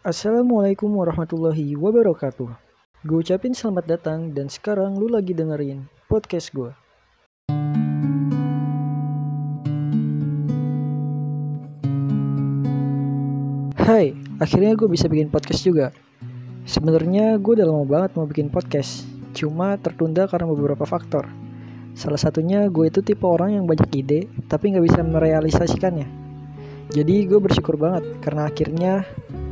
Assalamualaikum warahmatullahi wabarakatuh. Gue ucapin selamat datang dan sekarang lu lagi dengerin podcast gue. Hai, akhirnya gue bisa bikin podcast juga. Sebenarnya gue udah lama banget mau bikin podcast, cuma tertunda karena beberapa faktor. Salah satunya gue itu tipe orang yang banyak ide, tapi nggak bisa merealisasikannya. Jadi gue bersyukur banget karena akhirnya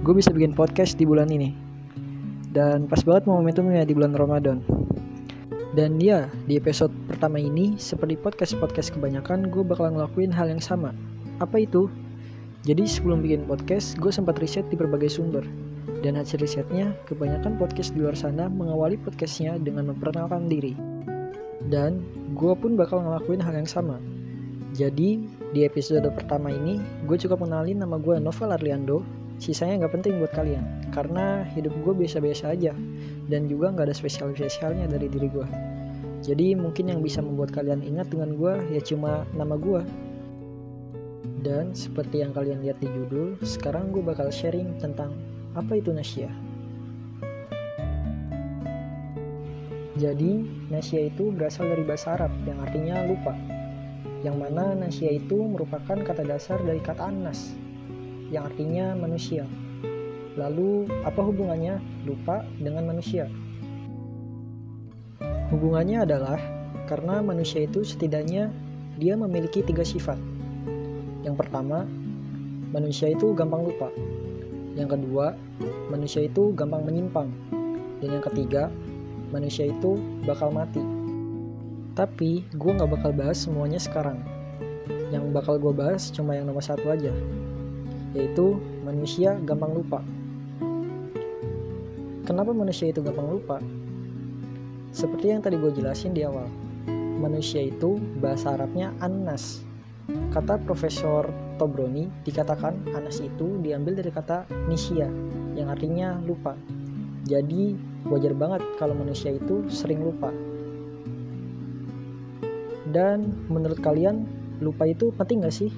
gue bisa bikin podcast di bulan ini. Dan pas banget momentumnya di bulan Ramadan. Dan ya, di episode pertama ini, seperti podcast-podcast kebanyakan, gue bakal ngelakuin hal yang sama. Apa itu? Jadi sebelum bikin podcast, gue sempat riset di berbagai sumber. Dan hasil risetnya, kebanyakan podcast di luar sana mengawali podcastnya dengan memperkenalkan diri. Dan gue pun bakal ngelakuin hal yang sama. Jadi, di episode pertama ini, gue cukup mengenalin nama gue Novel Arliando. Sisanya nggak penting buat kalian, karena hidup gue biasa-biasa aja. Dan juga nggak ada spesial-spesialnya dari diri gue. Jadi mungkin yang bisa membuat kalian ingat dengan gue ya cuma nama gue. Dan seperti yang kalian lihat di judul, sekarang gue bakal sharing tentang apa itu nasya. Jadi, nasya itu berasal dari bahasa Arab yang artinya lupa. Yang mana nasya itu merupakan kata dasar dari kata anas, yang artinya manusia. Lalu, apa hubungannya lupa dengan manusia? Hubungannya adalah karena manusia itu setidaknya dia memiliki tiga sifat, yang pertama, manusia itu gampang lupa. Yang kedua, manusia itu gampang menyimpang. Dan yang ketiga, manusia itu bakal mati. Tapi gue gak bakal bahas semuanya sekarang. Yang bakal gue bahas cuma yang nomor satu aja, yaitu manusia gampang lupa. Kenapa manusia itu gampang lupa? Seperti yang tadi gue jelasin di awal, manusia itu bahasa Arabnya anas, Kata Profesor Tobroni dikatakan Anas itu diambil dari kata nisya yang artinya lupa. Jadi wajar banget kalau manusia itu sering lupa. Dan menurut kalian lupa itu penting gak sih?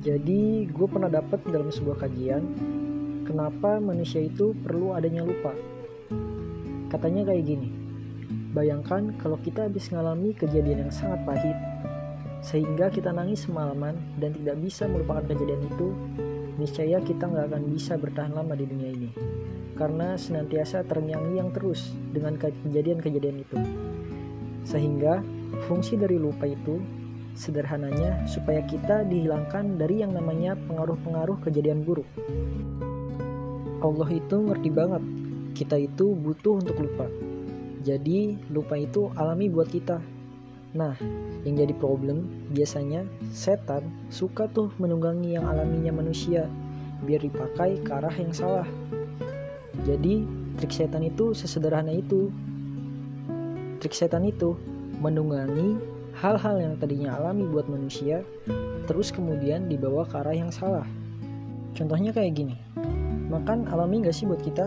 Jadi gue pernah dapat dalam sebuah kajian kenapa manusia itu perlu adanya lupa. Katanya kayak gini, bayangkan kalau kita habis ngalami kejadian yang sangat pahit, sehingga kita nangis semalaman dan tidak bisa melupakan kejadian itu, niscaya kita nggak akan bisa bertahan lama di dunia ini. Karena senantiasa terngiang-ngiang terus dengan kejadian-kejadian itu. Sehingga fungsi dari lupa itu sederhananya supaya kita dihilangkan dari yang namanya pengaruh-pengaruh kejadian buruk. Allah itu ngerti banget kita itu butuh untuk lupa. Jadi lupa itu alami buat kita. Nah, yang jadi problem biasanya setan suka tuh menunggangi yang alaminya manusia biar dipakai ke arah yang salah. Jadi trik setan itu sesederhana itu. Trik setan itu menunggangi hal-hal yang tadinya alami buat manusia terus kemudian dibawa ke arah yang salah. Contohnya kayak gini makan alami gak sih buat kita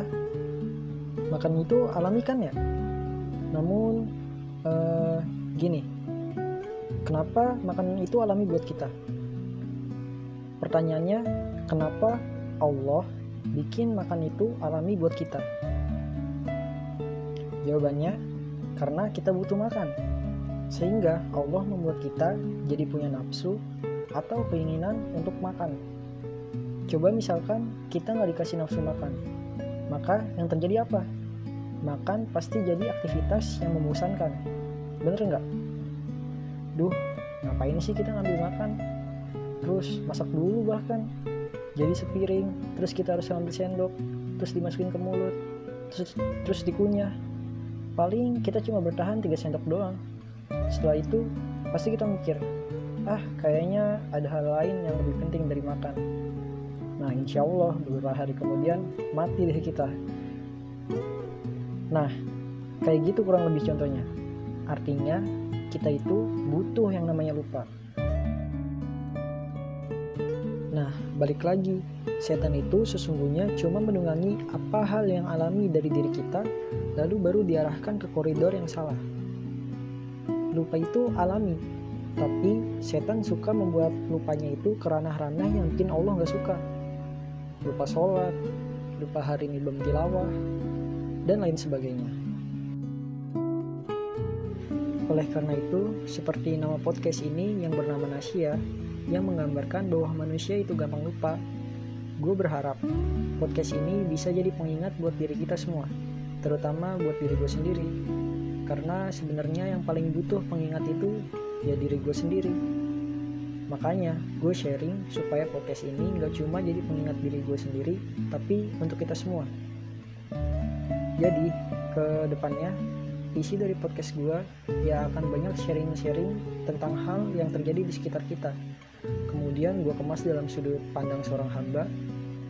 makan itu alami kan ya namun uh, gini kenapa makan itu alami buat kita pertanyaannya kenapa Allah bikin makan itu alami buat kita jawabannya karena kita butuh makan sehingga Allah membuat kita jadi punya nafsu atau keinginan untuk makan Coba misalkan kita nggak dikasih nafsu makan, maka yang terjadi apa? Makan pasti jadi aktivitas yang membosankan. Bener nggak? Duh, ngapain sih kita ngambil makan? Terus masak dulu bahkan. Jadi sepiring, terus kita harus ngambil sendok, terus dimasukin ke mulut, terus terus dikunyah. Paling kita cuma bertahan 3 sendok doang. Setelah itu, pasti kita mikir, ah kayaknya ada hal lain yang lebih penting dari makan Nah, insya Allah beberapa hari kemudian mati deh kita. Nah, kayak gitu kurang lebih contohnya. Artinya, kita itu butuh yang namanya lupa. Nah, balik lagi, setan itu sesungguhnya cuma menunggangi apa hal yang alami dari diri kita, lalu baru diarahkan ke koridor yang salah. lupa itu alami tapi setan suka membuat lupanya itu ke ranah-ranah yang bikin Allah gak suka lupa sholat lupa hari ini belum tilawah dan lain sebagainya oleh karena itu seperti nama podcast ini yang bernama Nasia yang menggambarkan bahwa manusia itu gampang lupa. Gue berharap podcast ini bisa jadi pengingat buat diri kita semua terutama buat diri gue sendiri. Karena sebenarnya yang paling butuh pengingat itu ya diri gue sendiri. Makanya gue sharing supaya podcast ini gak cuma jadi pengingat diri gue sendiri tapi untuk kita semua. Jadi ke depannya isi dari podcast gue ya akan banyak sharing-sharing tentang hal yang terjadi di sekitar kita. Kemudian gue kemas dalam sudut pandang seorang hamba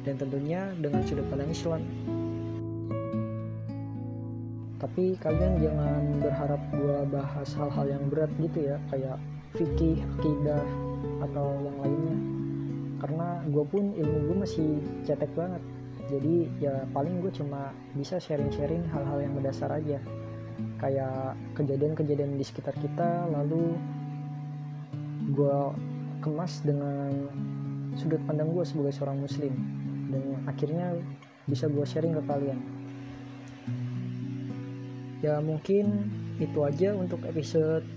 dan tentunya dengan sudut pandang Islam. Tapi kalian jangan berharap gue bahas hal-hal yang berat gitu ya kayak fikih, akidah atau yang lainnya. Karena gue pun ilmu gue masih cetek banget. Jadi ya paling gue cuma bisa sharing-sharing hal-hal yang mendasar aja kayak kejadian-kejadian di sekitar kita lalu gue kemas dengan sudut pandang gue sebagai seorang muslim. Dan akhirnya bisa gue sharing ke kalian. Ya mungkin itu aja untuk episode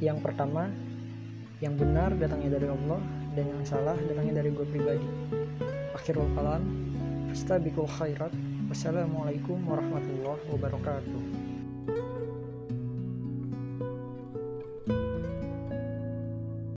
yang pertama. Yang benar datangnya dari Allah. Dan yang salah datangnya dari gue pribadi. Akhirul kalam. Khairat wassalamualaikum warahmatullahi wabarakatuh